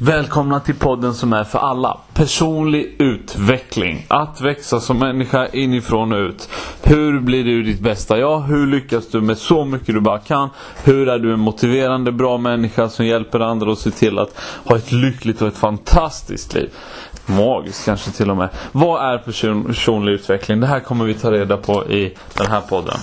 Välkomna till podden som är för alla. Personlig utveckling. Att växa som människa inifrån och ut. Hur blir du ditt bästa jag? Hur lyckas du med så mycket du bara kan? Hur är du en motiverande, bra människa som hjälper andra och ser till att ha ett lyckligt och ett fantastiskt liv? Magiskt kanske till och med. Vad är person personlig utveckling? Det här kommer vi ta reda på i den här podden.